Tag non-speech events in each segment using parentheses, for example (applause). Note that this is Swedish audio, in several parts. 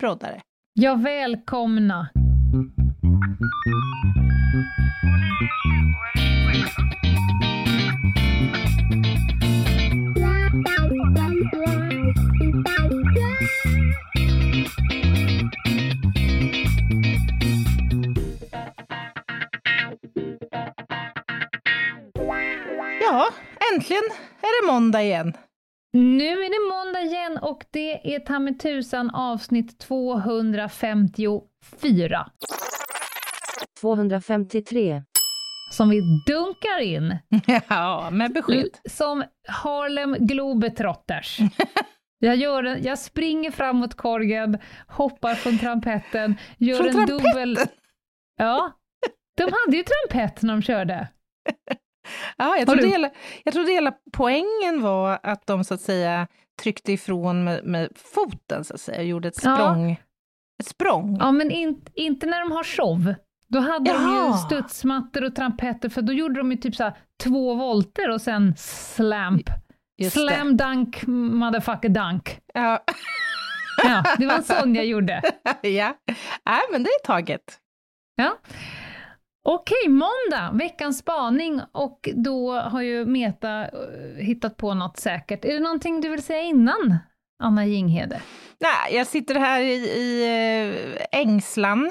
Broddare. Ja, välkomna! Ja, äntligen är det måndag igen. Nu är det måndag igen och det är ta mig tusan avsnitt 254 253. som vi dunkar in (laughs) Ja, med besked. som Harlem Globetrotters. (laughs) Jag, gör en, jag springer framåt korgen, hoppar från trampetten, gör Från en trampetten? dubbel... Ja, de hade ju trampett när de körde. (laughs) Ja, jag, trodde hela, jag trodde hela poängen var att de så att säga tryckte ifrån med, med foten, så att säga, och gjorde ett Ja. språng. Ett språng. Ja, men in, inte när de har show. Då hade de Jaha. ju studsmattor och trampetter, för då gjorde de ju typ så här två volter och sen slamp. Just Slam dunk, motherfucker dunk. Ja. Ja, det var en sån jag gjorde. (laughs) ja. Nej, men det är taget. Ja. Okej, måndag, veckans spaning och då har ju Meta eh, hittat på något säkert. Är det någonting du vill säga innan, Anna Jinghede? Nej, jag sitter här i, i eh, ängslan.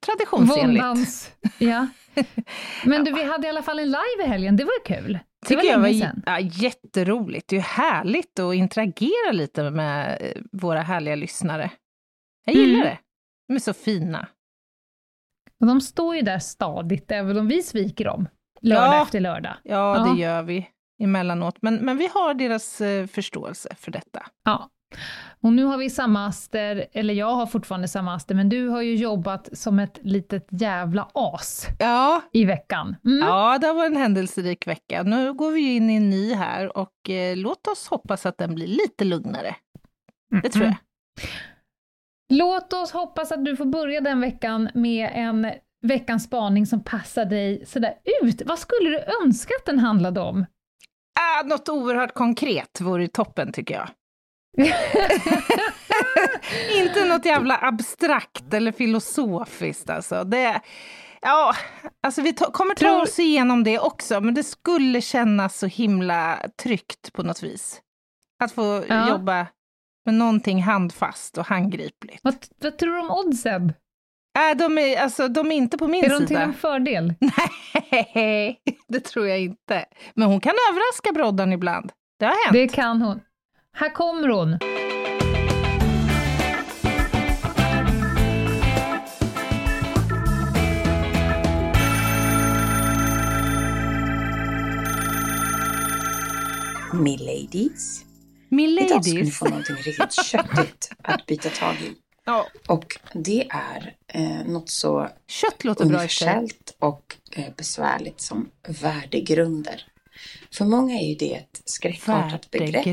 Traditionsenligt. Våndans. Ja. (laughs) Men du, vi hade i alla fall en live i helgen, det var ju kul. Det tycker jag var länge j- sedan. ja, jätteroligt. Det är ju härligt att interagera lite med våra härliga lyssnare. Jag gillar Mm. det. De är så fina. Och de står ju där stadigt, även om vi sviker dem. Lördag Ja. efter lördag. Ja, Ja. det gör vi emellanåt. Men, men vi har deras eh, förståelse för detta. Ja. Och nu har vi samma aster, eller jag har fortfarande samma aster, men du har ju jobbat som ett litet jävla as Ja, i veckan. Mm. ja det var en händelserik vecka. Nu går vi in i en ny här och eh, låt oss hoppas att den blir lite lugnare. Det tror jag. Låt oss hoppas att du får börja den veckan med en veckans spaning som passar dig sådär ut. Vad skulle du önska att den handlade om? Ah, något oerhört konkret vore toppen tycker jag. (laughs) Inte något jävla abstrakt eller filosofiskt alltså. Det, ja, alltså vi ta, kommer ta Tror- oss igenom det också, men det skulle kännas så himla tryggt på något vis. Att få Ja. jobba med någonting handfast och handgripligt. Vad, vad tror du om oddsen? Äh, de, är, alltså, de är inte på min Är de till sida. en fördel? (laughs) Nej, det tror jag inte. Men hon kan överraska broddan ibland. Det har hänt. Det kan hon. Här kommer hon. Miladies. Idag ska ni få någonting riktigt (laughs) köttigt att bita tag i. Ja, Och det är eh, något så kött låter bra i och universellt eh, besvärligt som värdegrunder. För många är ju det ett skräckartat begrepp.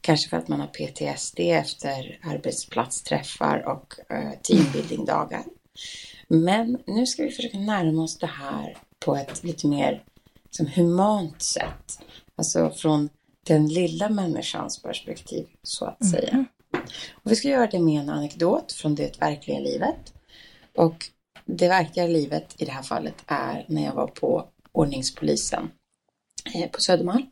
Kanske för att man har PTSD efter arbetsplatsträffar och eh, teambuildingdagar. Men nu ska vi försöka närma oss det här på ett lite mer som humant sätt. Alltså från den lilla människans perspektiv, så att säga. Och vi ska göra det med en anekdot från det verkliga livet. Och det verkliga livet i det här fallet är när jag var på ordningspolisen eh, på Södermalm.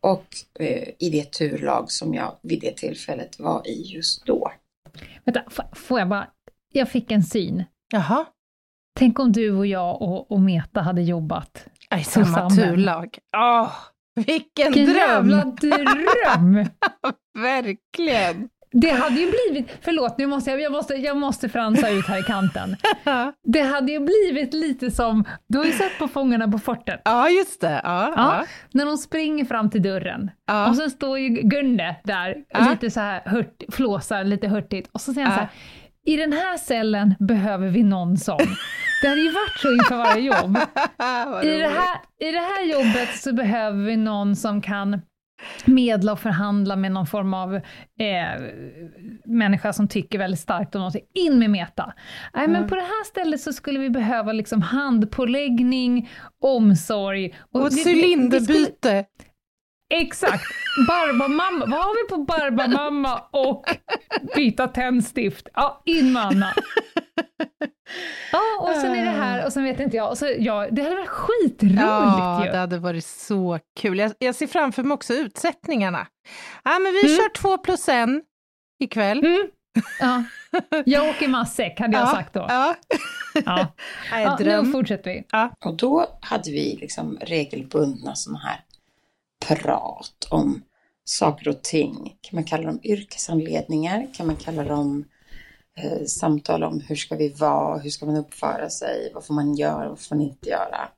Och eh, i det turlag som jag vid det tillfället var i just då. Vänta, får jag bara... Jag fick en syn. Jaha. Tänk om du och jag och, och Meta hade jobbat. I samma turlag. Åh, vilken Vilken dröm! jävla dröm! (laughs) Verkligen! Det hade ju blivit, förlåt nu måste jag, jag måste, jag måste fransa ut här i kanten. (laughs) Det hade ju blivit lite som, du har ju sett på Fångarna på fortet. Ja, just det. Ja, Ja, ja. när de springer fram till dörren. Ja. Och sen står ju Gunde där, lite så här hurt, flåsar lite hurtigt. Och så säger han så här, i den här cellen behöver vi någon som. Det hade ju varit så inför varje jobb. (laughs) I det, här, I det här jobbet så behöver vi någon som kan medla och förhandla med någon form av eh, människa som tycker väldigt starkt om något. In med Meta! Nej, men på det här stället så skulle vi behöva liksom handpåläggning, omsorg. Och ett vi skulle- cylinderbyte. Exakt! Barbamamma. Vad har vi på Barbamamma och byta tändstift? Ja, in med Anna. Ja, och sen är det här och sen vet inte jag. Och så, ja, det hade varit skitroligt Ja, ju. det hade varit så kul. Jag, jag ser framför mig också utsättningarna. Ja, men vi Mm. kör två plus en ikväll. Mm. Ja. Jag åker matsäck, hade jag ja, sagt då. Ja. Ja. (laughs) Ja, nu fortsätter vi. Och då hade vi liksom regelbundna sådana här prat om saker och ting. Kan man kalla dem yrkesanledningar? Kan man kalla dem eh, samtal om hur ska vi vara? Hur ska man uppföra sig? Vad får man göra? Vad får man inte göra?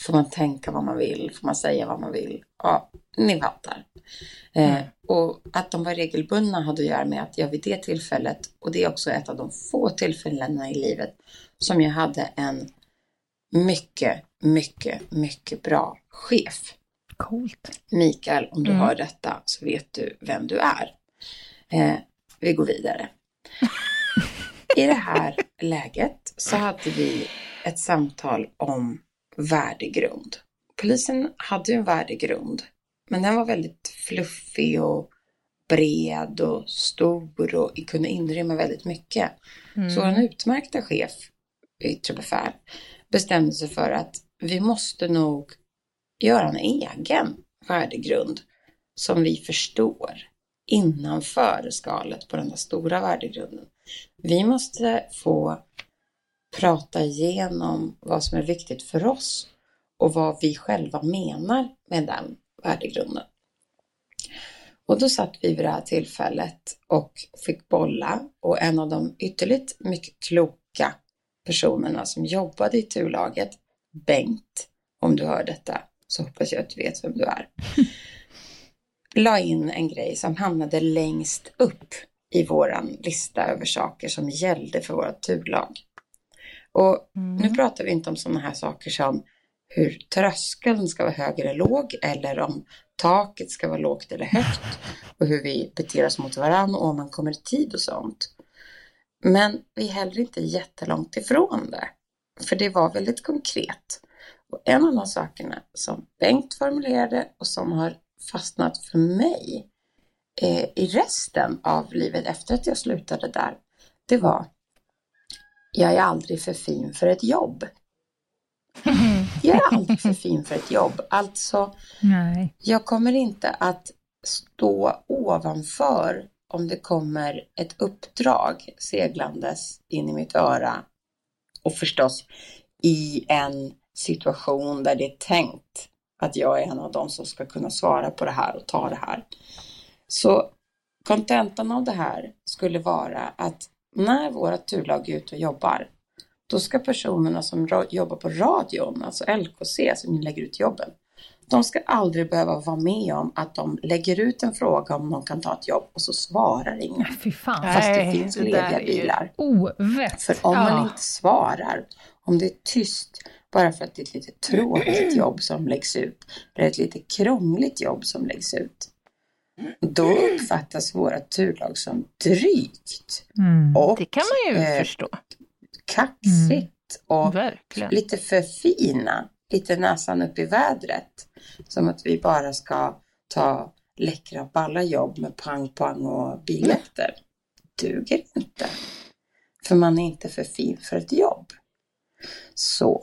Får man tänka vad man vill? Får man säga vad man vill? Ja, ni fattar. Eh, och att de var regelbundna hade att göra med att jag vid det tillfället, och det är också ett av de få tillfällena i livet, som jag hade en mycket, mycket, mycket bra chef. Coolt. Mikael, om du hör detta så vet du vem du är. Eh, vi går vidare. I det här läget så hade vi ett samtal om värdegrund. Polisen hade ju en värdegrund, men den var väldigt fluffig och bred och stor och kunde inrymma väldigt mycket. Så en utmärkta chef, yttre befäl, bestämde sig för att vi måste nog göra en egen värdegrund som vi förstår innanför skalet på den där stora värdegrunden. Vi måste få prata igenom vad som är viktigt för oss och vad vi själva menar med den värdegrunden. Och då satt vi vid det här tillfället och fick bolla och en av de ytterligt mycket kloka personerna som jobbade i turlaget, Bengt, om du hör detta så hoppas jag att du vet vem du är, (laughs) la in en grej som hamnade längst upp i våran lista över saker som gällde för våra turlag. Och nu pratar vi inte om sådana här saker som hur tröskeln ska vara hög eller låg eller om taket ska vara lågt eller högt och hur vi beter oss mot varandra och om man kommer i tid och sånt. Men vi är heller inte jättelångt ifrån det. För det var väldigt konkret. Och en av de sakerna som Bengt formulerade och som har fastnat för mig eh, i resten av livet efter att jag slutade där, det var jag är aldrig för fin för ett jobb. (laughs) Jag är aldrig för fin för ett jobb. Alltså, Nej. jag kommer inte att stå ovanför om det kommer ett uppdrag seglandes in i mitt öra. Och förstås i en situation där det är tänkt att jag är en av dem som ska kunna svara på det här och ta det här. Så kontentan av det här skulle vara att när våra turlag är ute och jobbar, då ska personerna som jobbar på radion, alltså LKC som lägger ut jobben, de ska aldrig behöva vara med om att de lägger ut en fråga om någon kan ta ett jobb och så svarar ingen. Fy fan. Fast det Nej, finns lediga bilar. Ovett. För om man Ja. inte svarar, om det är tyst bara för att det är ett lite tråkigt jobb som läggs ut, eller ett lite krångligt jobb som läggs ut, då uppfattas våra turlag som drygt Mm. och Det kan man ju eh, förstå. kaxigt och Verkligen. lite för fina, lite näsan upp i vädret. Som att vi bara ska ta läckra balla jobb med pang pang och biljakter. Duger inte. För man är inte för fin för ett jobb. Så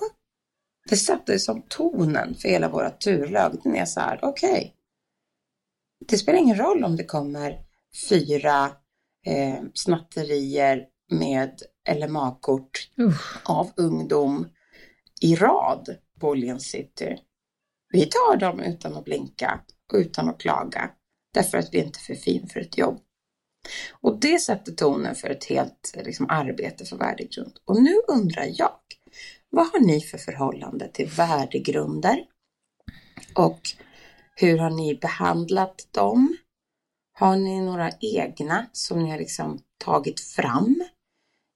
det satte som tonen för hela våra turlag. Den är så här, okej. Det spelar ingen roll om det kommer fyra eh, snatterier med LMA-kort av ungdom i rad på Åhléns City. Vi tar dem utan att blinka och utan att klaga därför att vi inte är för fin för ett jobb. Och det sätter tonen för ett helt liksom, arbete för värdegrund. Och nu undrar jag, vad har ni för förhållande till värdegrunder? Och hur har ni behandlat dem? Har ni några egna som ni har liksom tagit fram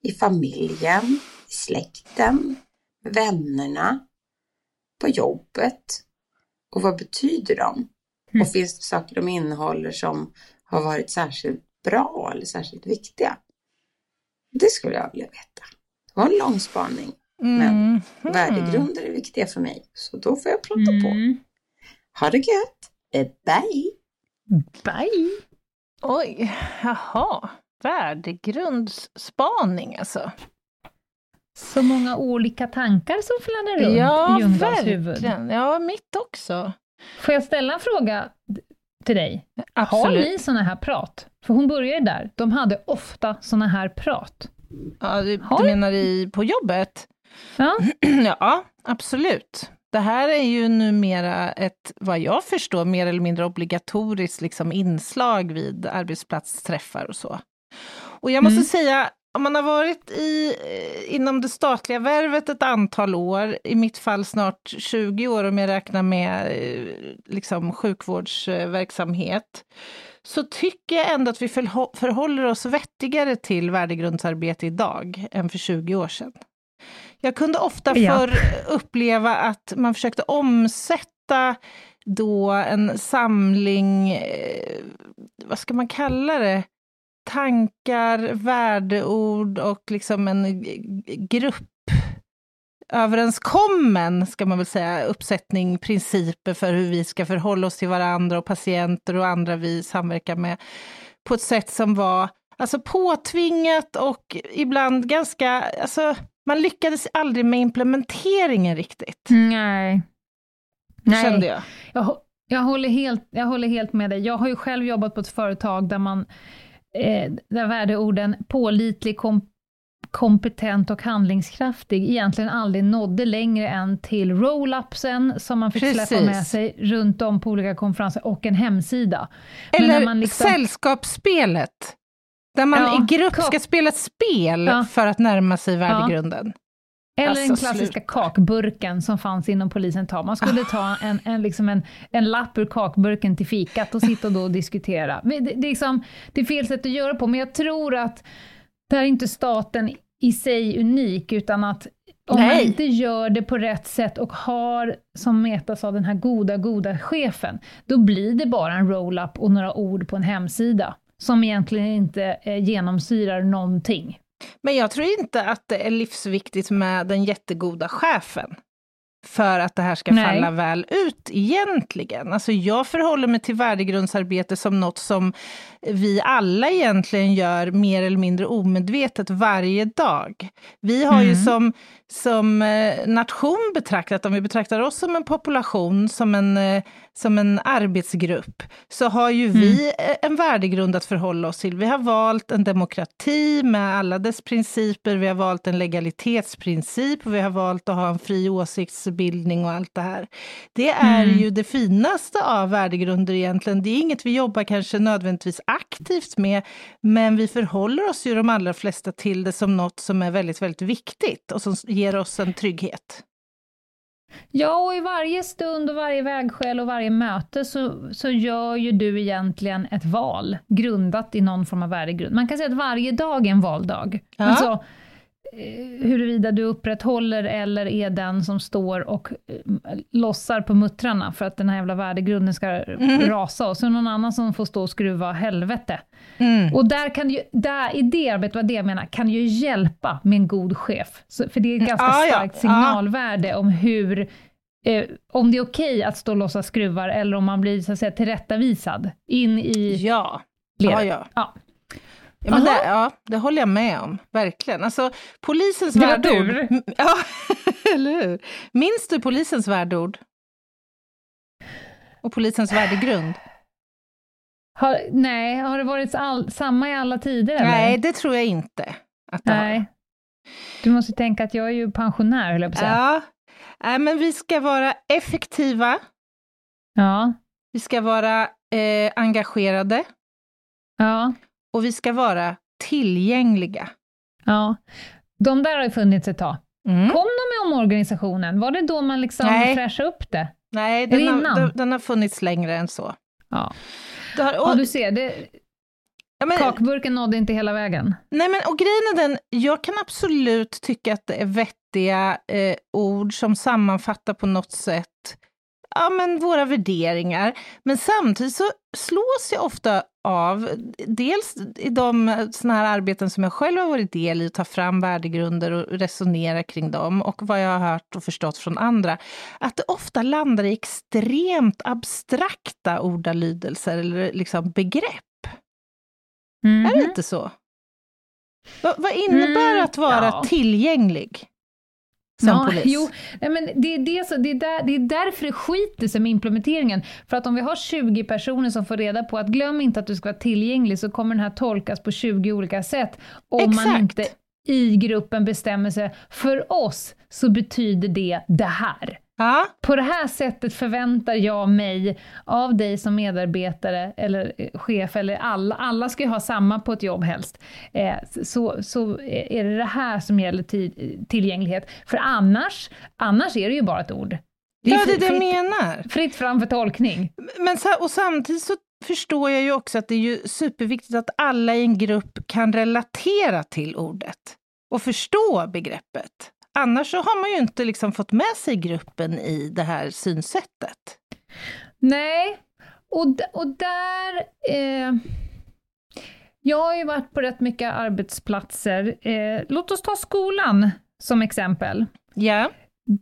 i familjen, i släkten, vännerna, på jobbet? Och vad betyder de? Mm. Och finns det saker de innehåller som har varit särskilt bra eller särskilt viktiga? Det skulle jag vilja veta. Det var en lång spaning. Men Mm. värdegrunder är viktiga för mig. Så då får jag prata på. Mm. Ha det gött! Eh, Bye! Bye! Oj, jaha. Värdegrundsspaning alltså. Så många olika tankar som fladdrar runt Ja, i Ljungdahls huvud. Ja, mitt också. Får jag ställa en fråga till dig? Har Absolut. ni såna här prat? För hon började där. De hade ofta såna här prat. Ja, du, Har du du? menar i, på jobbet? Ja, (clears throat) Ja, absolut. Det här är ju numera ett, vad jag förstår, mer eller mindre obligatoriskt liksom inslag vid arbetsplatsträffar och så. Och jag måste Mm. säga, om man har varit i, eh, inom det statliga värvet ett antal år, i mitt fall snart 20 år om jag räknar med eh, liksom sjukvårdsverksamhet, så tycker jag ändå att vi förhå- förhåller oss vettigare till värdegrundsarbete idag än för 20 år sedan. Jag kunde ofta Ja. förr uppleva att man försökte omsätta då en samling, eh, vad ska man kalla det, tankar, värdeord och liksom en g- grupp överenskommen, ska man väl säga, uppsättning principer för hur vi ska förhålla oss till varandra och patienter och andra vi samverkar med på ett sätt som var alltså påtvingat och ibland ganska, alltså man lyckades aldrig med implementeringen riktigt, nej. kände jag. Jag, jag, håller helt, jag håller helt med dig. Jag har ju själv jobbat på ett företag där man eh, där värdeorden pålitlig, kom, kompetent och handlingskraftig egentligen aldrig nådde längre än till roll-upsen som man fick släppa Precis. med sig runt om på olika konferenser och en hemsida. Eller liksom- sällskapsspelet, där man Ja, i grupp ska spela spel Ja. för att närma sig värdegrunden. Eller Alltså, den klassiska sluta. kakburken som fanns inom polisen ta. Man skulle ta en, en, liksom en, en lapp ur kakburken till fikat och sitta då och diskutera. Men Det, det, är liksom, det är fel sätt att göra på, men jag tror att det här är inte staten i sig unik, utan att om man Nej. inte gör det på rätt sätt och har, som Meta sa, den här goda, goda chefen, då blir det bara en roll-up och några ord på en hemsida, som egentligen inte eh, genomsyrar någonting. Men jag tror inte att det är livsviktigt med den jättegoda chefen för att det här ska Nej. falla väl ut egentligen. Alltså jag förhåller mig till värdegrundsarbete som något som vi alla egentligen gör mer eller mindre omedvetet varje dag. Vi har ju Mm. som, som eh, nation betraktat, om vi betraktar oss som en population, som en, eh, som en arbetsgrupp, så har ju vi eh, en värdegrund att förhålla oss till. Vi har valt en demokrati med alla dess principer, vi har valt en legalitetsprincip, och vi har valt att ha en fri åsiktsbildning och allt det här. Det är Mm. ju det finaste av värdegrunder egentligen. Det är inget vi jobbar kanske nödvändigtvis aktivt med, men vi förhåller oss ju de allra flesta till det som något som är väldigt, väldigt viktigt och som ger oss en trygghet. Ja, och i varje stund och varje vägskäl och varje möte så, så gör ju du egentligen ett val grundat i någon form av värdegrund. Man kan säga att varje dag är en valdag. Ja. Alltså, huruvida du upprätthåller eller är den som står och eh, lossar på muttrarna för att den här jävla värdegrunden ska rasa och så är det någon annan som får stå och skruva helvete. Mm. Och där kan ju, där, i det arbetet, vad det jag menar, kan ju hjälpa med en god chef. Så, för det är ett ganska ja, starkt ja. signalvärde om hur, eh, om det är okej att stå och lossa skruvar eller om man blir så att säga tillrättavisad in i Ja. ledet. Ja, ja. Ja. Ja, men det, ja, det håller jag med om, verkligen. Alltså, polisens Det var värdeord... tur. Ja, (laughs) eller hur? Minns du polisens värdeord? Och polisens värdegrund? Har, nej, har det varit all, samma i alla tider? Eller? Nej, det tror jag inte att det har. Nej. Du måste tänka att jag är ju pensionär, höll jag på att säga. Ja, Nej, men vi ska vara effektiva, Ja. vi ska vara eh, engagerade, ja. Och vi ska vara tillgängliga. Ja, de där har ju funnits ett tag. Mm. Kom de med omorganisationen? Var det då man liksom Nej. fräschade upp det? Nej, den har, den, den har funnits längre än så. Ja, har, ja och, du ser, det, ja, men, kakburken nådde inte hela vägen. nej, men, och grejen är den, jag kan absolut tycka att det är vettiga eh, ord som sammanfattar på något sätt ja, men våra värderingar. Men samtidigt så slås jag ofta av, dels i de såna här arbeten som jag själv har varit del i, att ta fram värdegrunder och resonera kring dem, och vad jag har hört och förstått från andra, att det ofta landar i extremt abstrakta ordalydelser eller liksom begrepp. Mhm. Är det inte så? Va, vad innebär Mm, att vara ja. tillgänglig som ja, polis? Jo, men det, är det, så, det, är där, det är därför det skiter sig med implementeringen. För att om vi har 20 personer som får reda på att glöm inte att du ska vara tillgänglig, så kommer den här tolkas på 20 olika sätt. Om man Exakt. inte i gruppen bestämmer sig, för oss så betyder det det här. Ja, På det här sättet förväntar jag mig av dig som medarbetare eller eh, chef, eller alla, alla ska ju ha samma på ett jobb helst, eh, så, så är det det här som gäller ti- tillgänglighet. För annars, annars är det ju bara ett ord. det är fri- det jag fritt, menar. fritt fram för tolkning. Men, och samtidigt så förstår jag ju också att det är ju superviktigt att alla i en grupp kan relatera till ordet och förstå begreppet. Annars så har man ju inte liksom fått med sig gruppen i det här synsättet. Nej, och, och där... Eh, jag har ju varit på rätt mycket arbetsplatser. Eh, låt oss ta skolan som exempel. Ja.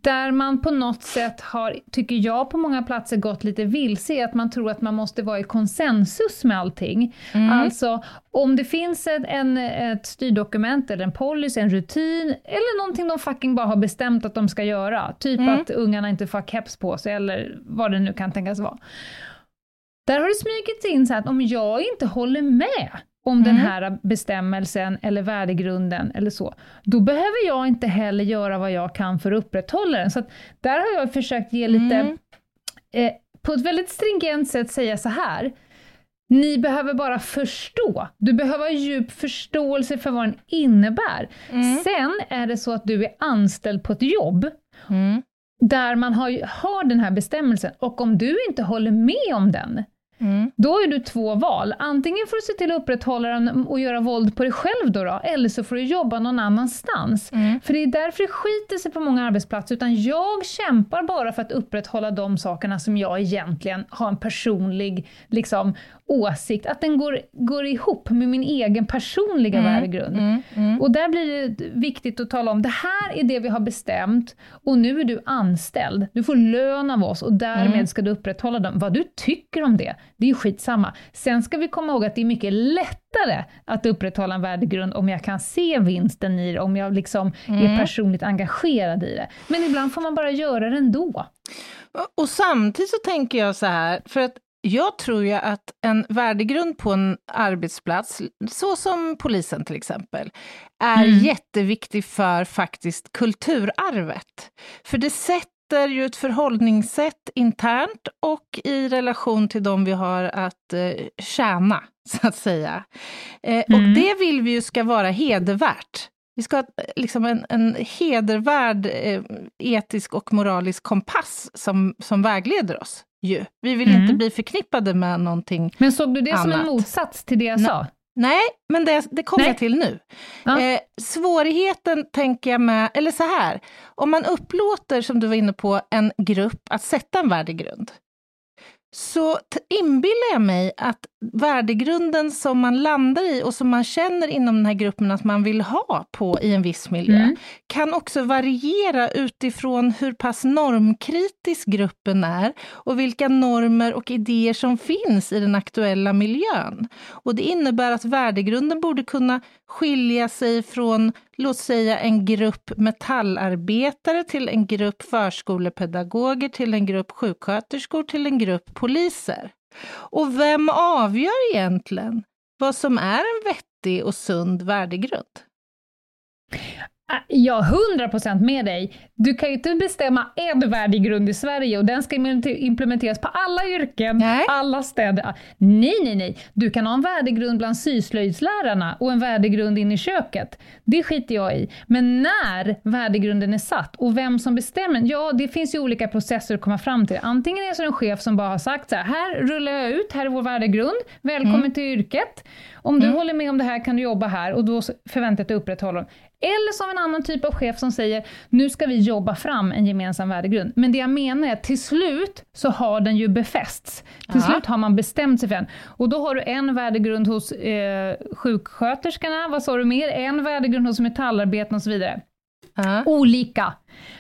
Där man på något sätt har, tycker jag, på många platser gått lite vilse i att man tror att man måste vara i konsensus med allting. Alltså, om det finns ett, en, ett styrdokument, eller en policy, en rutin, eller någonting de fucking bara har bestämt att de ska göra, typ att ungarna inte får keps på sig, eller vad det nu kan tänkas vara. Där har det smugit in så att om jag inte håller med om den här bestämmelsen eller värdegrunden eller så, då behöver jag inte heller göra vad jag kan för att upprätthålla den. Så där har jag försökt ge lite, eh, på ett väldigt stringent sätt säga så här, ni behöver bara förstå. Du behöver ha djup förståelse för vad den innebär. Sen är det så att du är anställd på ett jobb, Mm. där man har, har den här bestämmelsen, och om du inte håller med om den, Mm. då är du två val. Antingen får du se till att upprätthålla den och göra våld på dig själv då, då eller så får du jobba någon annanstans. Mm. För det är därför det skiter sig på många arbetsplatser, utan jag kämpar bara för att upprätthålla de sakerna som jag egentligen har en personlig liksom, åsikt, att den går, går ihop med min egen personliga värdegrund. Mm. Mm. Och där blir det viktigt att tala om, det här är det vi har bestämt och nu är du anställd. Du får lön av oss och därmed Mm. ska du upprätthålla dem. Vad du tycker om det, det är ju skitsamma. Sen ska vi komma ihåg att det är mycket lättare att upprätthålla en värdegrund om jag kan se vinsten i det, om jag liksom Mm. är personligt engagerad i det. Men ibland får man bara göra det ändå. Och- samtidigt så tänker jag så här, för att jag tror ju att en värdegrund på en arbetsplats, så som polisen till exempel, är Mm. jätteviktig för faktiskt kulturarvet. För det sätter ju ett förhållningssätt internt och i relation till de vi har att eh, tjäna, (laughs) så att säga. Eh, Och Mm. det vill vi ju ska vara hedervärt. Vi ska ha eh, liksom en, en hedervärd eh, etisk och moralisk kompass som, som vägleder oss. Ju. Vi vill Mm. inte bli förknippade med någonting. Men såg du det som en Annat. motsats till det jag Nej. sa? Nej, men det, det kommer jag till nu. Ja. Eh, svårigheten tänker jag med, eller så här, om man upplåter, som du var inne på, en grupp att sätta en värdegrund, så inbillar jag mig att värdegrunden som man landar i och som man känner inom den här gruppen att man vill ha på i en viss miljö, Mm. kan också variera utifrån hur pass normkritisk gruppen är och vilka normer och idéer som finns i den aktuella miljön. Och det innebär att värdegrunden borde kunna skilja sig från, låt säga en grupp metallarbetare till en grupp förskolepedagoger, till en grupp sjuksköterskor, till en grupp poliser. Och vem avgör egentligen vad som är en vettig och sund värdegrund? Är 100% med dig. Du kan ju inte bestämma en värdegrund i Sverige och den ska implementeras på alla yrken, Nej. alla städer. Nej, nej, nej. Du kan ha en värdegrund bland syslöjdslärarna och en värdegrund in i köket. Det skiter jag i. Men när värdegrunden är satt och vem som bestämmer, ja, det finns ju olika processer att komma fram till. Antingen är det så en chef som bara har sagt så här, här rullar jag ut, här är vår värdegrund, välkommen till yrket. Om du håller med om det här kan du jobba här och då förväntar jag dig upprätthålla dem. Eller som en annan typ av chef som säger, nu ska vi jobba fram en gemensam värdegrund. Men det jag menar är att till slut så har den ju befästs. Till Ja. slut har man bestämt sig för den. Och då har du en värdegrund hos eh, sjuksköterskorna, vad sa du mer? En värdegrund hos metallarbetarna och så vidare. Ja. Olika.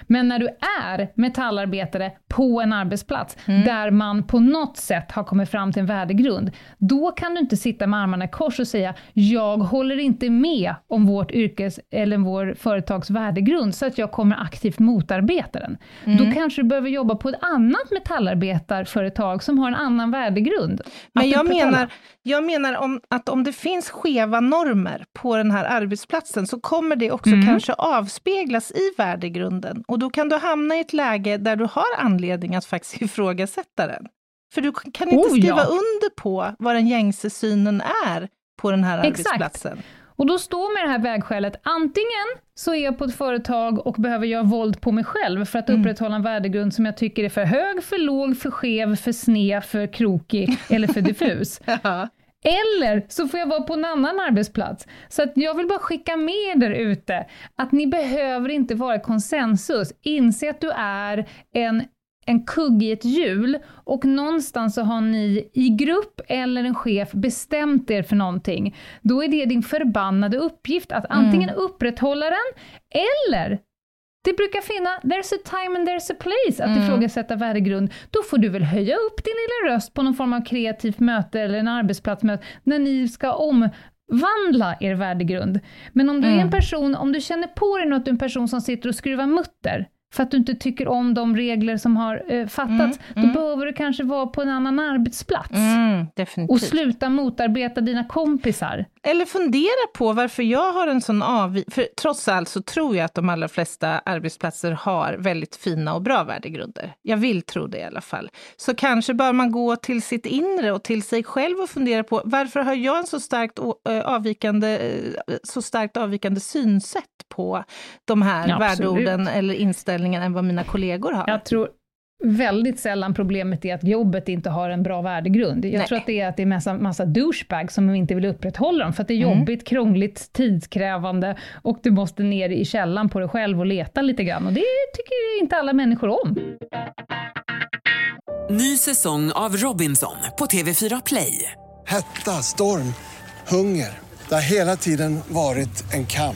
Men när du är metallarbetare på en arbetsplats, där man på något sätt har kommit fram till en värdegrund, då kan du inte sitta med armarna i kors och säga, jag håller inte med om vårt yrkes eller vår företags värdegrund, så att jag kommer aktivt motarbeta den. Då kanske du behöver jobba på ett annat metallarbetarföretag som har en annan värdegrund. Men jag menar, jag menar om, att om det finns skeva normer på den här arbetsplatsen så kommer det också Mm. kanske avspeglas i värdegrunden. Och då kan du hamna i ett läge där du har anledning att faktiskt (laughs) ifrågasätta den. För du kan inte Oh, skriva ja. under på vad den gängse synen är på den här Exakt. arbetsplatsen. Och då står med det här vägskälet, antingen så är jag på ett företag och behöver göra våld på mig själv för att upprätthålla en värdegrund som jag tycker är för hög, för låg, för skev, för sned, för krokig eller för (laughs) diffus. Ja. Eller så får jag vara på en annan arbetsplats. Så att jag vill bara skicka med er ute att ni behöver inte vara konsensus. Inse att du är en en kugg i ett hjul och någonstans så har ni i grupp eller en chef bestämt er för någonting. Då är det din förbannade uppgift att antingen upprätthålla den eller det brukar finna, there's a time and there's a place att ifrågasätta värdegrund. Då får du väl höja upp din lilla röst på någon form av kreativt möte eller en arbetsplatsmöte när ni ska omvandla er värdegrund. Men om du är en person, om du känner på dig att du är en person som sitter och skruvar mutter för att du inte tycker om de regler som har eh, fattats, då behöver du kanske vara på en annan arbetsplats. Mm, Och sluta motarbeta dina kompisar. Eller fundera på varför jag har en sån avvi... För trots allt så tror jag att de allra flesta arbetsplatser har väldigt fina och bra värdegrunder. Jag vill tro det i alla fall. Så kanske bör man gå till sitt inre och till sig själv och fundera på varför har jag en så starkt eh, avvikande, eh, så starkt avvikande synsätt på de här Ja, värdeorden eller inställningen än vad mina kollegor har? Jag tror väldigt sällan problemet är att jobbet inte har en bra värdegrund. Jag Nej. tror att det är att det är massa, massa douchebags som inte vill upprätthålla dem, för att det är jobbigt, krångligt, tidskrävande och du måste ner i källan på dig själv och leta lite grann. Och det tycker inte alla människor om. Ny säsong av Robinson på TV4 Play. Hetta, storm, hunger. Det har hela tiden varit en kamp.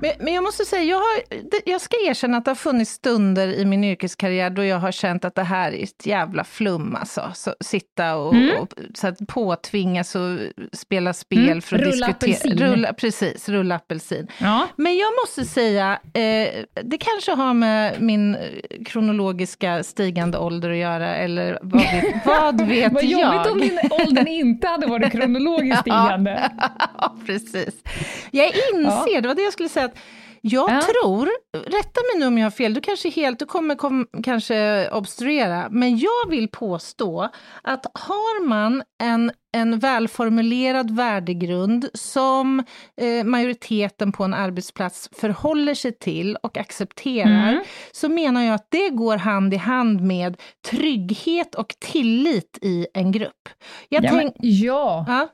Men, men jag måste säga, jag, har, jag ska erkänna att det har funnits stunder i min yrkeskarriär då jag har känt att det här är ett jävla flum alltså. Så, sitta och, och så att påtvingas och spela spel Mm. för att Rulla diskutera. apelsin. Rulla, precis, rulla apelsin. Ja. Men jag måste säga, eh, det kanske har med min kronologiska stigande ålder att göra, eller vad vet, (laughs) vad vet Vad jag? jobbigt om din åldern inte hade varit kronologiskt (laughs) stigande. (laughs) Ja, precis. Jag inser, det var det jag skulle säga, att jag Ja. tror, rätta mig nu om jag har fel, du kanske helt, du kommer kom, kanske obstruera, men jag vill påstå att har man en, en välformulerad värdegrund som eh, majoriteten på en arbetsplats förhåller sig till och accepterar, Mm. så menar jag att det går hand i hand med trygghet och tillit i en grupp. Jag Ja, men, tänk, ja. ja,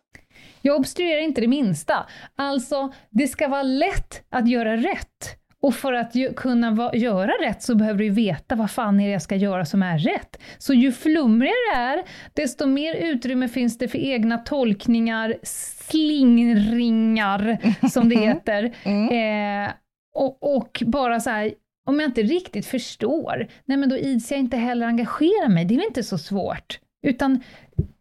Jag obstruerar inte det minsta. Alltså, det ska vara lätt att göra rätt. Och för att kunna göra rätt så behöver du ju veta vad fan är det jag ska göra som är rätt. Så ju flummigare det är, desto mer utrymme finns det för egna tolkningar, slingringar, som det (laughs) heter. Eh, och, och bara så här, om jag inte riktigt förstår, nej men då ids jag inte heller engagera mig. Det är väl inte så svårt. Utan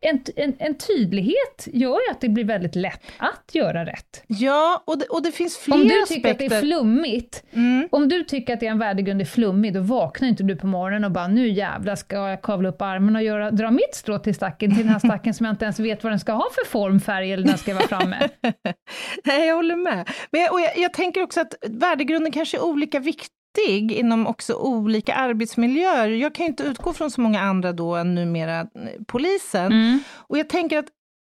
en, en, en, tydlighet gör ju att det blir väldigt lätt att göra rätt. Ja, och det, och det finns fler Om du aspekter. tycker att det är flummigt, mm. om du tycker att en värdegrund är flummig, då vaknar inte du på morgonen och bara nu jävlar ska jag kavla upp armen och göra, dra mitt strå till stacken, till den här stacken som jag inte ens vet vad den ska ha för form, färg eller när den ska vara framme. (laughs) Nej, jag håller med. Men jag, och jag, jag tänker också att värdegrunden kanske är olika viktig inom också olika arbetsmiljöer. Jag kan ju inte utgå från så många andra då än numera eh, polisen. Mm. Och jag tänker att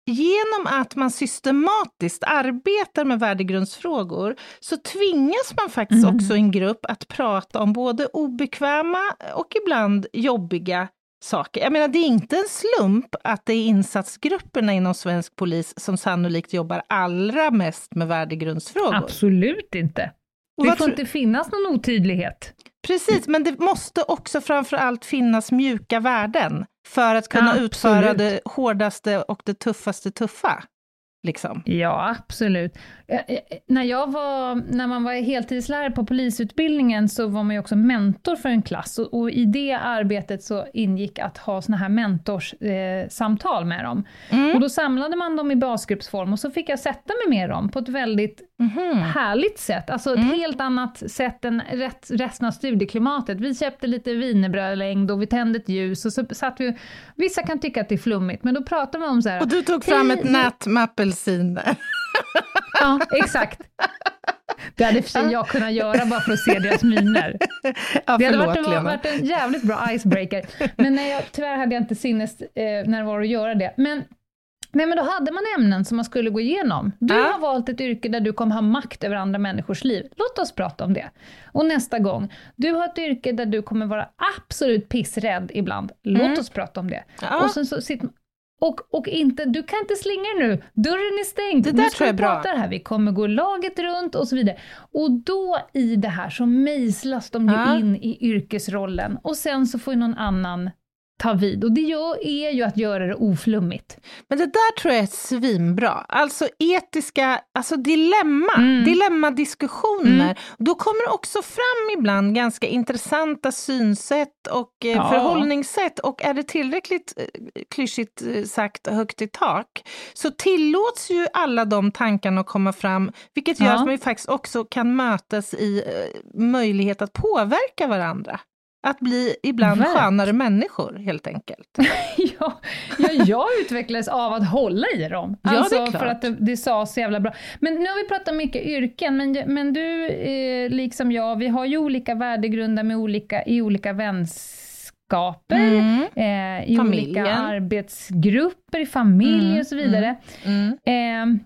genom att man systematiskt arbetar med värdegrundsfrågor så tvingas man faktiskt mm. också i en grupp att prata om både obekväma och ibland jobbiga saker. Jag menar, det är inte en slump att det är insatsgrupperna inom svensk polis som sannolikt jobbar allra mest med värdegrundsfrågor. Absolut inte. Det får inte finnas någon otydlighet. Precis, men det måste också framför allt finnas mjuka värden för att kunna ja, utföra det hårdaste och det tuffaste tuffa. Liksom. Ja, absolut. När, jag var, när man var heltidslärare på polisutbildningen så var man ju också mentor för en klass och, och i det arbetet så ingick att ha såna här mentorssamtal eh, med dem. Mm. Och då samlade man dem i basgruppsform och så fick jag sätta mig med dem på ett väldigt mm. härligt sätt. Alltså ett mm. helt annat sätt än resten av studieklimatet. Vi köpte lite wienerbrödlängd och vi tände ett ljus och så satt vi... Vissa kan tycka att det är flummigt, men då pratar man om så här... Och du tog fram ett nät med apelsiner. Ja, exakt. Det hade för sig jag kunnat göra bara för att se deras miner. Ja, det hade varit en, varit en jävligt bra icebreaker. Men nej, jag, tyvärr hade jag inte sinnes eh, när det var att göra det. Men, nej, men då hade man ämnen som man skulle gå igenom. Du ja. har valt ett yrke där du kommer ha makt över andra människors liv. Låt oss prata om det. Och nästa gång, du har ett yrke där du kommer vara absolut pissrädd ibland. Låt mm. oss prata om det. Ja. Och sen så sitter och, och inte, du kan inte slinga nu, dörren är stängd, det där nu ska vi prata här, vi kommer gå laget runt och så vidare. Och då i det här så mejslas de ju ja. in i yrkesrollen och sen så får ju någon annan ta vid. Och det är ju att göra det oflummigt. Men det där tror jag är svinbra. Alltså etiska, alltså dilemma, mm. dilemmadiskussioner. Mm. Då kommer också fram ibland ganska intressanta synsätt och eh, ja. förhållningssätt. Och är det tillräckligt eh, klyschigt eh, sagt högt i tak så tillåts ju alla de tankarna att komma fram, vilket gör ja. att man faktiskt också kan mötas i möjlighet att påverka varandra. Att bli ibland Verk. skönare människor, helt enkelt. (laughs) ja, ja, jag utvecklades av att hålla i dem. Ja, alltså, det är klart. För att det, det sa så jävla bra. Men nu har vi pratat mycket yrken, men, men du, eh, liksom jag, vi har ju olika värdegrunder med olika, i olika vänskaper, mm. eh, i Familjen. olika arbetsgrupper, i familj mm. och så vidare. Mm. mm. Eh,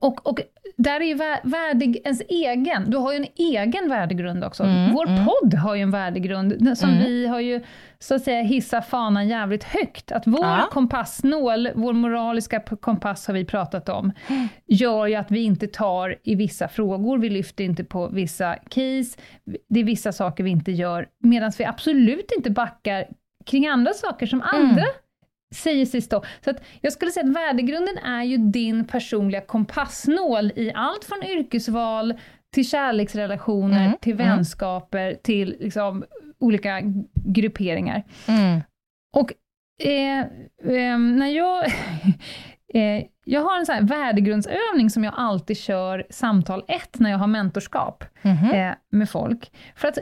och, och där är ju värdig, ens egen, du har ju en egen värdegrund också. Mm, Vår mm. podd har ju en värdegrund, som mm. vi har ju så att säga hissat fanan jävligt högt. Att vår ja. kompassnål, vår moraliska kompass har vi pratat om, gör ju att vi inte tar i vissa frågor, vi lyfter inte på vissa case, det är vissa saker vi inte gör, medan vi absolut inte backar kring andra saker som mm. andra säger sig stå. Så att jag skulle säga att värdegrunden är ju din personliga kompassnål i allt från yrkesval till kärleksrelationer, mm. till mm. vänskaper, mm. till liksom, olika grupperingar. Mm. Och eh, eh, när jag... (laughs) eh, jag har en sån här värdegrundsövning som jag alltid kör samtal ett när jag har mentorskap mm. med folk. För att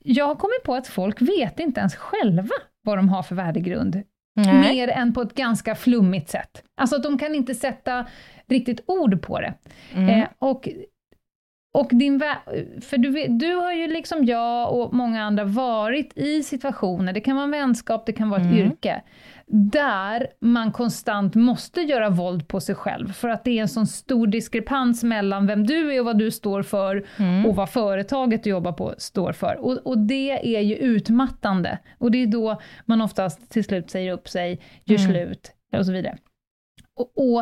jag har kommit på att folk vet inte ens själva vad de har för värdegrund. Nej. mer än på ett ganska flummigt sätt. Alltså de kan inte sätta riktigt ord på det. Mm. Eh, och och din för du, du har ju liksom jag och många andra varit i situationer, det kan vara en vänskap, det kan vara ett mm. yrke, där man konstant måste göra våld på sig själv, för att det är en sån stor diskrepans mellan vem du är och vad du står för, mm. och vad företaget du jobbar på står för. Och, och, det är ju utmattande. Och det är då man oftast till slut säger upp sig, gör mm. slut, och så vidare. Och, och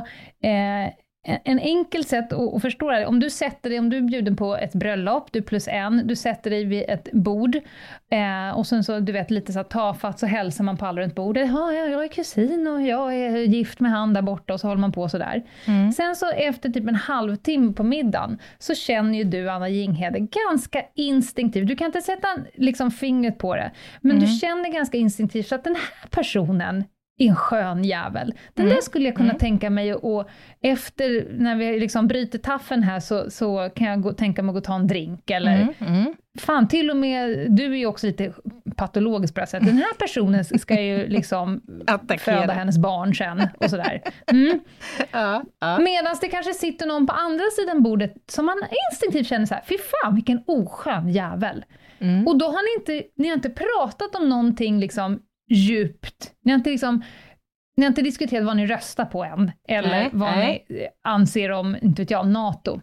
eh, en enkel sätt att förstå det, om du sätter dig, om du är bjuden på ett bröllop, du plus en, du sätter dig vid ett bord, eh, och sen så, du vet, lite så här tafatt så hälsar man på alla runt bordet, ja, jag är kusin och jag är gift med han där borta, och så håller man på sådär. Mm. Sen så efter typ en halvtimme på middagen, så känner ju du, Anna Jinghede, ganska instinktivt, du kan inte sätta liksom fingret på det, men mm. du känner ganska instinktivt att den här personen är en skön jävel. Den mm. där skulle jag kunna mm. tänka mig och efter, när vi liksom bryter taffen här, så, så kan jag gå, tänka mig att gå och ta en drink, eller mm. mm. Fan, till och med, du är ju också lite patologisk på det sättet. Den här personen ska ju liksom (laughs) föda hennes barn sen, och sådär. Mm. (laughs) Ja, ja. Medan det kanske sitter någon på andra sidan bordet som man instinktivt känner så här, fy fan vilken oskön jävel. Mm. Och då har ni inte, ni har inte pratat om någonting liksom djupt. Ni har inte, liksom, ni har inte diskuterat vad ni röstar på än, eller nej, vad nej. ni anser om, inte vet jag, NATO.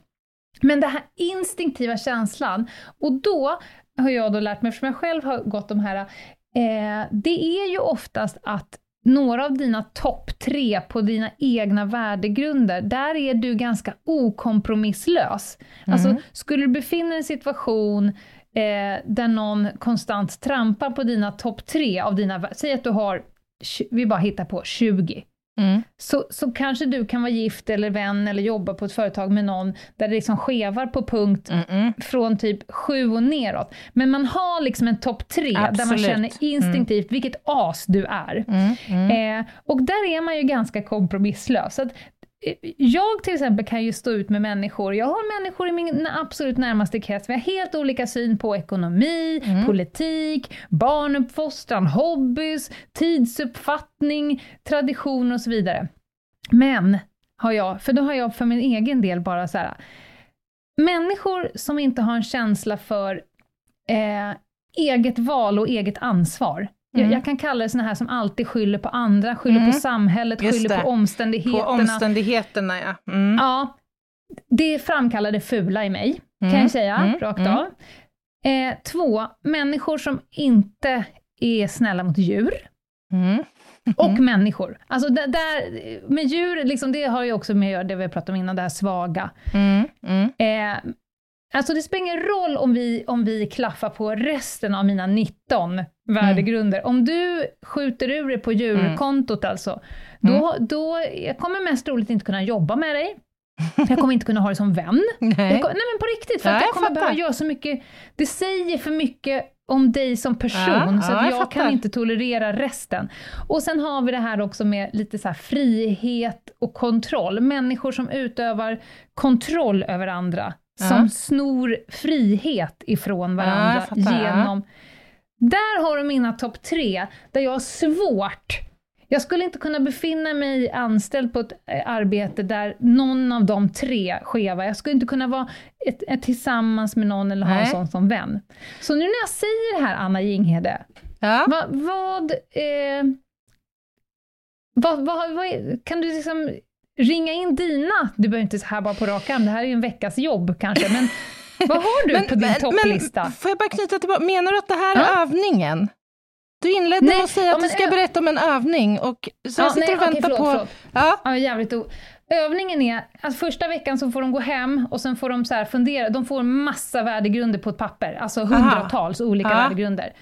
Men den här instinktiva känslan, och då har jag då lärt mig, eftersom jag själv har gått de här, eh, det är ju oftast att några av dina topp tre på dina egna värdegrunder, där är du ganska okompromisslös. Mm. Alltså, skulle du befinna dig i en situation eh, där någon konstant trampar på dina topp tre av dina, säg att du har, vi bara hittar på 20, Mm. Så, så kanske du kan vara gift eller vän eller jobba på ett företag med någon där det liksom skevar på punkt mm -mm. från typ sju och neråt. Men man har liksom en topp tre Absolut. där man känner instinktivt mm. vilket as du är. Mm, mm. Eh, och där är man ju ganska kompromisslös. Så jag till exempel kan ju stå ut med människor, jag har människor i min absolut närmaste krets, vi har helt olika syn på ekonomi, mm. politik, barnuppfostran, hobbys, tidsuppfattning, tradition och så vidare. Men, har jag, för då har jag för min egen del bara så här, människor som inte har en känsla för eh, eget val och eget ansvar, Mm. Jag, kan kalla det såna här som alltid skyller på andra, skyller mm. på samhället, Just skyller det. på omständigheterna. På omständigheterna, ja. Mm. Ja, det framkallar det fula i mig, kan mm. jag säga, mm. rakt mm. av. Eh, två, människor som inte är snälla mot djur. Och människor. Alltså där, där, med djur, liksom, det har ju också med att göra det vi pratade om innan, det här svaga. Eh, Alltså det spelar ingen roll om vi, om vi klaffar på resten av mina 19 mm. värdegrunder. Om du skjuter ur det på djurkontot mm. alltså, då, mm. då jag kommer mest troligt inte kunna jobba med dig. Jag kommer inte kunna ha dig som vän. (laughs) Nej, jag, nej men på riktigt, för ja, jag, jag kommer behöva göra så mycket, det säger för mycket om dig som person, ja, så att ja, jag, jag kan inte tolerera resten. Och sen har vi det här också med lite så frihet och kontroll. Människor som utövar kontroll över andra som snor frihet ifrån varandra genom... Där har du mina topp tre, där jag har svårt. Jag skulle inte kunna befinna mig anställd på ett eh, arbete där någon av de tre skeva, jag skulle inte kunna vara ett, ett tillsammans med någon eller ha en sån som vän. Så nu när jag säger det här, Anna Jinghede, ja. vad, vad, eh, vad, vad, vad, kan du liksom ringa in dina, du behöver inte så här bara på rak arm, det här är ju en veckas jobb kanske, men vad har du (laughs) men, på din men, topplista? Men, får jag bara knyta tillbaka, menar du att det här är ja. övningen? Du inledde nej, med att säga att ja, du ska berätta om en övning, och så ja, sitter nej, och väntar okay, förlåt, på... Förlåt. Ja. ja, jävligt o... Övningen är, alltså första veckan så får de gå hem och sen får de så fundera, de får massa värdegrunder på ett papper, alltså hundratals Aha. olika Aha. värdegrunder.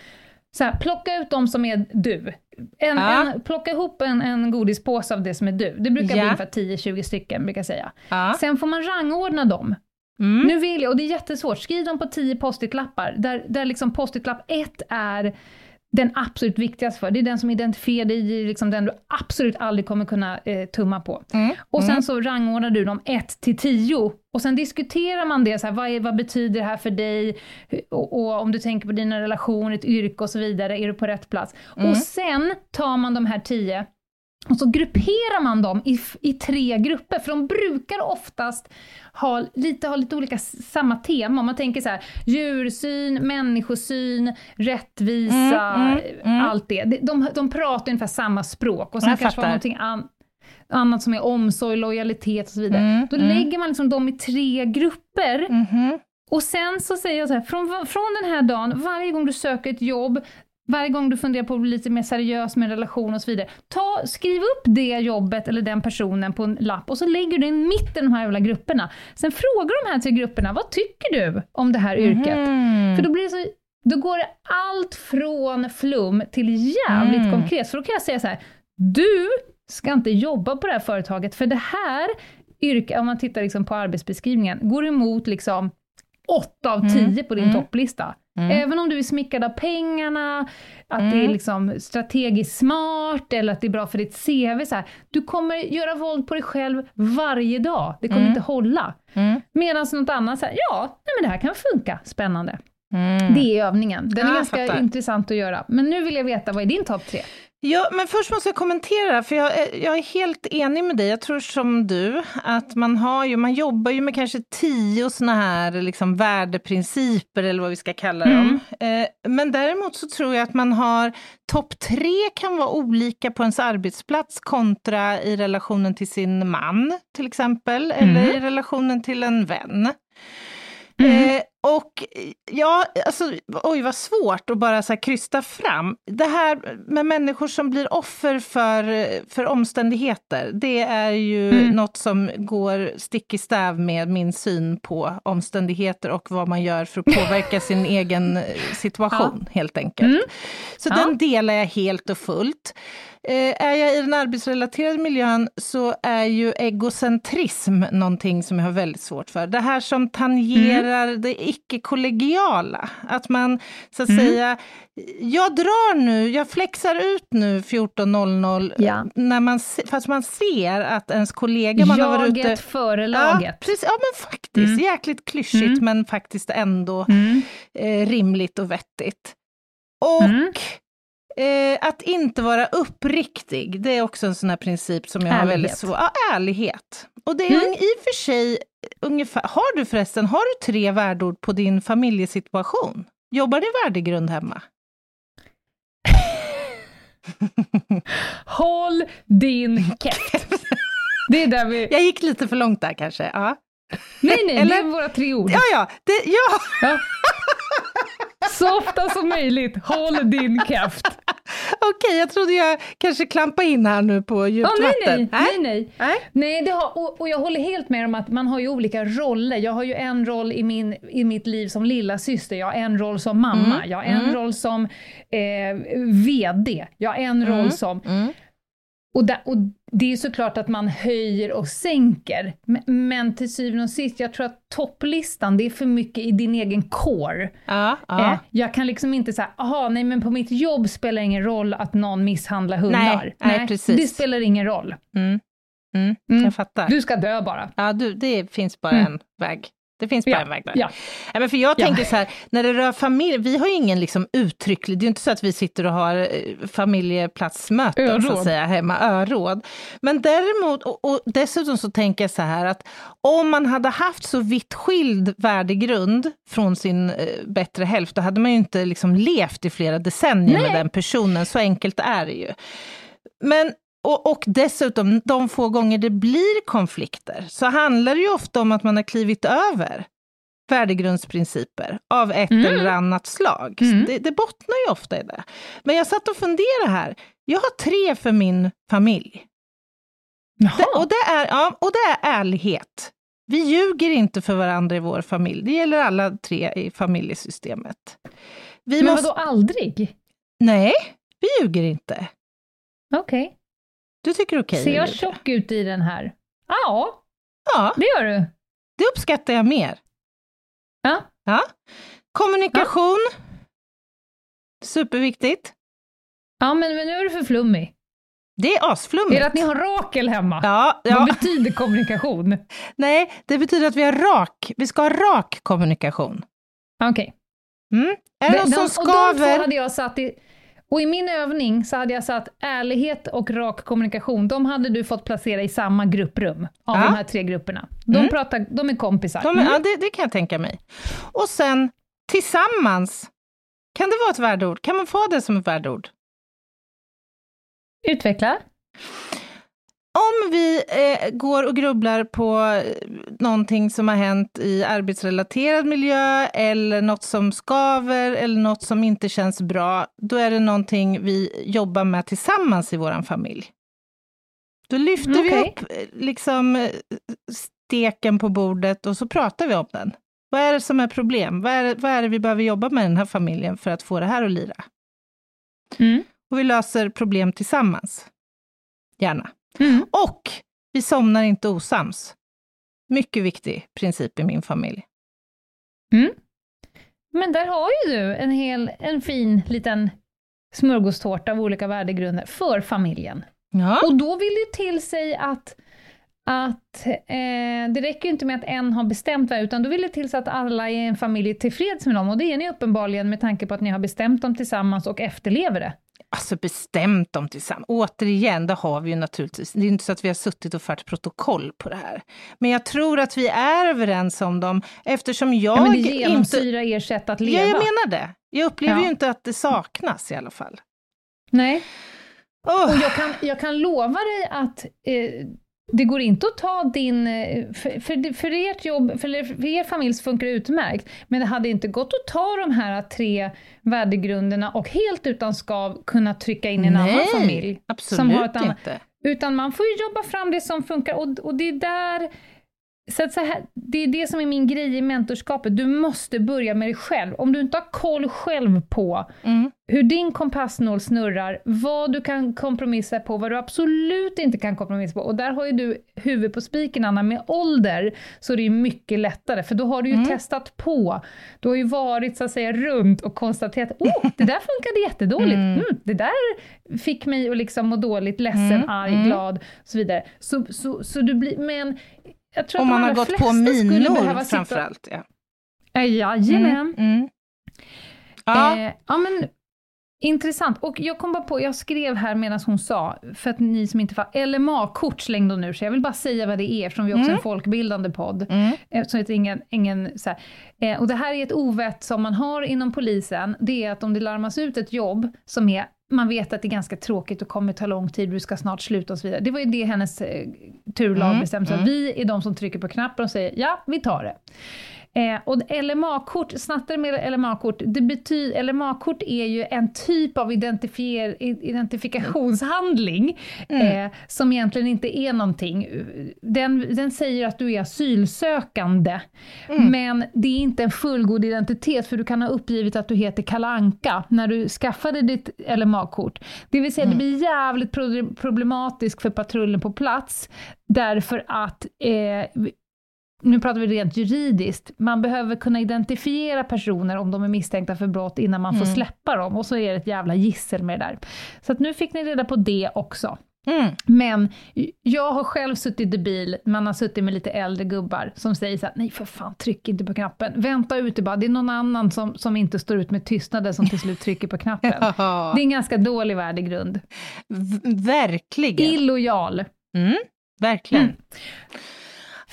Så här, plocka ut de som är du. En, ja. en, plocka ihop en, en godispåse av det som är du. Det brukar ja. bli ungefär 10-20 stycken, brukar jag säga. Ja. Sen får man rangordna dem. Mm. Nu vill jag, och det är jättesvårt, skriv dem på 10 post-it-lappar, där, där liksom post-it-lapp 1 är den absolut viktigaste för. Det är den som identifierar dig, liksom den du absolut aldrig kommer kunna eh, tumma på. Mm. Och sen mm. så rangordnar du dem 1 till 10 och sen diskuterar man det, så här, vad, är, vad betyder det här för dig? Och, och, om du tänker på dina relationer, ett yrke och så vidare, är du på rätt plats? Mm. Och sen tar man de här 10 och så grupperar man dem i, i tre grupper, för de brukar oftast ha lite, ha lite olika samma tema. Om man tänker så här, djursyn, människosyn, rättvisa, mm, mm, mm. allt det. De, de pratar ungefär samma språk och sen Jag kanske fattar. någonting an, annat som är omsorg, lojalitet och så vidare. Mm, Då mm. lägger man liksom dem i tre grupper. -hmm. Och sen så säger jag så här, från, från den här dagen, varje gång du söker ett jobb, varje gång du funderar på att bli lite mer seriös med en relation och så vidare, ta, skriv upp det jobbet eller den personen på en lapp och så lägger du in mitt i de här jävla grupperna. Sen frågar de här tre grupperna, vad tycker du om det här yrket? Mm. För då blir det så då går det allt från flum till jävligt Mm. konkret. Så då kan jag säga så här, du ska inte jobba på det här företaget, för det här yrket, om man tittar liksom på arbetsbeskrivningen, går emot liksom 8 av 10 på din Mm. topplista. Mm. Även om du är smickad av pengarna, att det är Mm. liksom strategiskt smart eller att det är bra för ditt CV. Så här. Du kommer göra våld på dig själv varje dag. Det kommer Mm. inte hålla. Mm. Medan något annat säger ja, nej men det här kan funka, spännande. Mm. Det är övningen. Den Ja, är ganska fattar. intressant att göra. Men nu vill jag veta, vad är din topp tre? Ja, men först måste jag kommentera, för jag är, jag är helt enig med dig. Jag tror som du, att man har ju, man jobbar ju med kanske tio såna här liksom värdeprinciper, eller vad vi ska kalla dem. Eh, men däremot så tror jag att man har, topp tre kan vara olika på ens arbetsplats kontra i relationen till sin man, till exempel, eller i relationen till en vän. Eh, och ja, alltså, oj vad svårt att bara så här krysta fram. Det här med människor som blir offer för, för omständigheter, det är ju Mm. något som går stick i stäv med min syn på omständigheter och vad man gör för att påverka sin (laughs) egen situation, helt enkelt. Mm. Så Ja. den delar jag helt och fullt. Eh, är jag i den arbetsrelaterade miljön så är ju egocentrism någonting som jag har väldigt svårt för. Det här som tangerar det icke-kollegiala. Att man så att säga, jag drar nu, jag flexar ut nu 14.00, Ja. när man, fast man ser att ens kollega man har varit ute... Jaget före Ja, laget. precis, ja men faktiskt, jäkligt klyschigt Mm. men faktiskt ändå Mm. eh, rimligt och vettigt. Och Mm. Eh, att inte vara uppriktig, det är också en sån här princip som jag har väldigt Ärlighet. svårt... Ja, ärlighet. Och det är Mm. i och för sig ungefär... Har du förresten, har du tre värdeord på din familjesituation? Jobbar ni värdegrund hemma? (laughs) Håll din käft. (laughs) Det är där vi... Jag gick lite för långt där kanske. Ja, Nej, nej, det Eller- är våra tre ord. ja, ja, det, ja. Ja. (laughs) Så ofta som möjligt, håll din käft. okej, jag trodde jag kanske klampade in här nu på djupt Ja, nej, vatten. nej, nej, nej. Nej. Nej, det har, och, och jag håller helt med om att man har ju olika roller. Jag har ju en roll i, min, i mitt liv som lilla syster. jag har en roll som mamma, Mm, jag har en roll som eh, VD, jag har en roll som... Mm. Och, där, och det är såklart att man höjer och sänker, men, till syvende och sist, jag tror att topplistan, det är för mycket i din egen core. Ja, ja. Eh, jag kan liksom inte säga, aha, nej men på mitt jobb spelar det ingen roll att någon misshandlar hundar. Nej, nej, precis. Det spelar ingen roll. Mm. Mm. Mm. Jag fattar. Du ska dö bara. Ja, du, det finns bara Mm. en väg. Det finns bara Ja, en väg där. ja. Ja, men för jag Ja. tänker så här, när det rör familj, vi har ju ingen liksom uttrycklig, det är ju inte så att vi sitter och har eh, familjeplatsmöten så att Öråd. säga hemma, öråd. Men däremot, och, och dessutom så tänker jag så här att om man hade haft så vitt skild värdegrund från sin eh, bättre hälft, då hade man ju inte liksom levt i flera decennier med den personen, så enkelt är det ju. Men och, och dessutom, de få gånger det blir konflikter, så handlar det ju ofta om att man har klivit över värdegrundsprinciper av ett Mm. eller annat slag. Mm. Det, det bottnar ju ofta i det. Men jag satt och funderade här. Jag har tre för min familj. Det, och, det är, ja, och det är ärlighet. Vi ljuger inte för varandra i vår familj. Det gäller alla tre i familjesystemet. Vi men måste, vadå aldrig? Nej, vi ljuger inte. Okej. Du tycker okej Ser jag tjock ut i den här? Ja, Ja, det gör du. det uppskattar jag mer. Ja. Ja. Kommunikation. Superviktigt. Ja, men, men nu är du för flummig. Det är asflummigt. Är det att ni har Rakel hemma? Ja, Vad ja. betyder kommunikation? (laughs) Nej, det betyder att vi har rak. Vi ska ha rak kommunikation. Okej. Mm. Är det De- någon de- som och de två skaver? hade jag satt i... Och i min övning så hade jag satt ärlighet och rak kommunikation, de hade du fått placera i samma grupprum, av Ja. de här tre grupperna. De, Mm. pratar, de är kompisar. De, Mm. ja, det, det kan jag tänka mig. Och sen tillsammans. Kan det vara ett värdeord? Kan man få det som ett värdeord? Utveckla. Om vi eh, går och grubblar på någonting som har hänt i arbetsrelaterad miljö eller något som skaver eller något som inte känns bra, då är det någonting vi jobbar med tillsammans i vår familj. Då lyfter vi Okej. upp eh, liksom eh, steken på bordet och så pratar vi om den. Vad är det som är problem? Vad är, det- vad är det vi behöver jobba med i den här familjen för att få det här att lira? Mm. Och vi löser problem tillsammans. Gärna. Mm. Och vi somnar inte osams. Mycket viktig princip i min familj. Men där har ju du en, hel, en fin liten smörgåstårta av olika värdegrunder för familjen. Ja. Och då vill det till sig att, att eh, det räcker ju inte med att en har bestämt här, utan då vill det till sig att alla i en familj är tillfreds med dem. Och det är ni uppenbarligen med tanke på att ni har bestämt dem tillsammans och efterlever det. Alltså bestämt dem tillsammans. Återigen, det har vi ju naturligtvis. Det är inte så att vi har suttit och fört protokoll på det här. Men jag tror att vi är överens om dem eftersom jag Ja, men det inte... genomsyrar ert sätt att leva. Ja, jag menar det. Jag upplever Ja. ju inte att det saknas i alla fall. Nej. Åh, Och jag kan, jag kan lova dig att eh, det går inte att ta din... eh, För, för, för ert jobb, för, er- för er familj funkar det utmärkt, men det hade inte gått att ta de här tre värdegrunderna och helt utan skav kunna trycka in en annan familj. absolut som har ett annat- inte. Utan man får ju jobba fram det som funkar och, och det är där så att så här, det är det som är min grej i mentorskapet. Du måste börja med dig själv. Om du inte har koll själv på Mm. hur din kompassnål snurrar, vad du kan kompromissa på, vad du absolut inte kan kompromissa på. Och där har ju du huvudet på spiken, Anna. Med ålder så är det ju mycket lättare, för då har du ju Mm. testat på. Du har ju varit så att säga runt och konstaterat, oh, det där funkade jättedåligt. Mm, det där fick mig att liksom må dåligt, ledsen, Mm, arg, mm. glad och så vidare. Så, så, så du blir, men jag tror Om man har gått på minor behöva sitta- allt. Ja. Ja, Jajamän. Mm, mm. Ja, Eh, ja, men intressant. Och jag kom bara på, jag skrev här medan hon sa, för att ni som inte var LMA-kort slängde hon ur sig. Jag vill bara säga vad det är, eftersom vi också är en folkbildande podd. Mm. Eh, Så det ingen, ingen så här. Eh, och det här är ett ovett som man har inom polisen, det är att om det larmas ut ett jobb som är man vet att det är ganska tråkigt och kommer ta lång tid, du ska snart sluta och så vidare. Det var ju det hennes eh, turlag Mm, bestämde sig. mm. Vi är de som trycker på knappen och säger ja, vi tar det. Eh, och LMA-kort, snattare med LMA-kort, det betyder, LMA-kort är ju en typ av identifier, identifikationshandling Mm. eh, som egentligen inte är någonting. Den, den säger att du är asylsökande, Mm. men det är inte en fullgod identitet för du kan ha uppgivit att du heter Kalanka när du skaffade ditt LMA-kort. Det vill säga det blir jävligt pro- problematiskt för patrullen på plats därför att eh, nu pratar vi rent juridiskt, man behöver kunna identifiera personer om de är misstänkta för brott innan man får släppa dem, och så är det ett jävla gissel med det där. Så att nu fick ni reda på det också. Mm. Men jag har själv suttit i bil, man har suttit med lite äldre gubbar som säger så här, nej för fan, tryck inte på knappen. Vänta ute bara, det är någon annan som, som inte står ut med tystnaden som till slut trycker på knappen. (laughs) Ja, Det är en ganska dålig värdegrund. v- verkligen. Illojal. Mm, verkligen. Mm.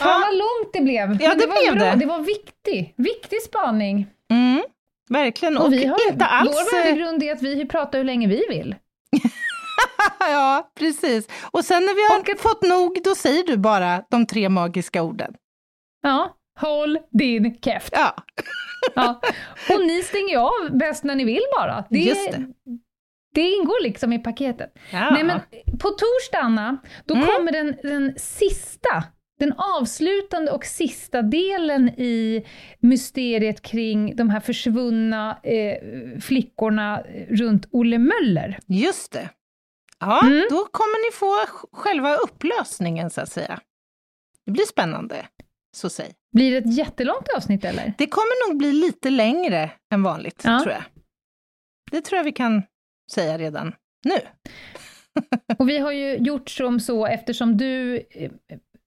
Fan vad långt det blev. Ja, det var blev bra. det. Det var viktig, viktig spaning. Mm, verkligen. Och, Och vi har, inte alls... Vår eh, värdegrund är att vi pratar hur länge vi vill. (laughs) ja, precis. Och sen när vi har fått nog, då säger du bara de tre magiska orden. Ja, håll din käft. Ja, (laughs) Ja. Och ni stänger av bäst när ni vill bara. Det, Just det. det ingår liksom i paketet. ja. Nej, men på torsdag, Anna, då Mm. kommer den, den sista, den avslutande och sista delen i mysteriet kring de här försvunna eh, flickorna runt Olle Möller. Just det. Ja, Mm. då kommer ni få sj- själva upplösningen så att säga. Det blir spännande, så säg. Blir det ett jättelångt avsnitt eller? Det kommer nog bli lite längre än vanligt, Ja. tror jag. Det tror jag vi kan säga redan nu. (laughs) Och vi har ju gjort som så eftersom du eh,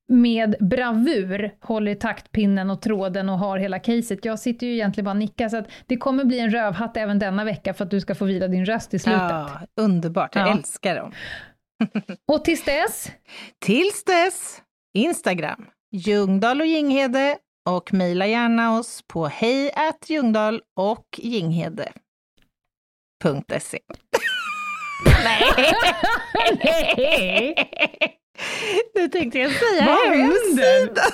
med bravur håller i taktpinnen och tråden och har hela caset. Jag sitter ju egentligen bara och nickar, så att det kommer bli en rövhatt även denna vecka för att du ska få vila din röst i slutet. Ja, underbart, jag Ja. älskar dem. (laughs) Och tills dess, Tills dess, Instagram, Ljungdahl och Ginghede och mejla gärna oss på hej Ljungdahl och Ginghede.se. (laughs) Nej! (laughs) Nu tänkte jag säga Vad händer? hemsidan.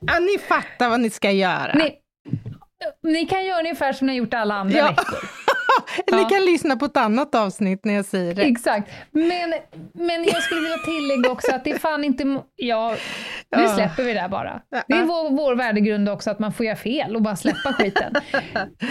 ja, ni fattar vad ni ska göra. Ni, ni kan göra ungefär som ni har gjort alla andra Ja. veckor. (laughs) Ni Ja. kan lyssna på ett annat avsnitt när jag säger det. Exakt. Men, men jag skulle vilja tillägga också att det är fan inte... Ja, nu Ja. släpper vi det här bara. Det är vår, vår värdegrund också, att man får göra fel och bara släppa skiten.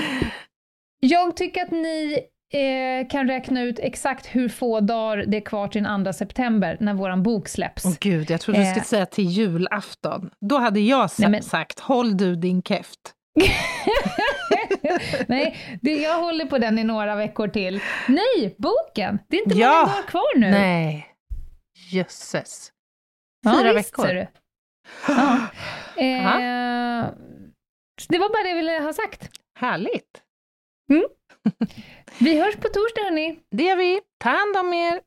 (laughs) Jag tycker att ni eh, kan räkna ut exakt hur få dagar det är kvar till den 2 september, när vår bok släpps. Åh gud, jag trodde du skulle Eh. säga till julafton. Då hade jag Nej, men- sagt, håll du din käft. (laughs) Nej, det, jag håller på den i några veckor till. Nej, boken! Det är inte Ja. många dagar kvar nu. Nej, jösses. Ja, Fyra visst, veckor. (gasps) Ja. Eh, det var bara det jag ville ha sagt. Härligt. (laughs) Vi hörs på torsdag hörni. Det gör vi. Ta hand om er.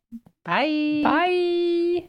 Bye. Bye!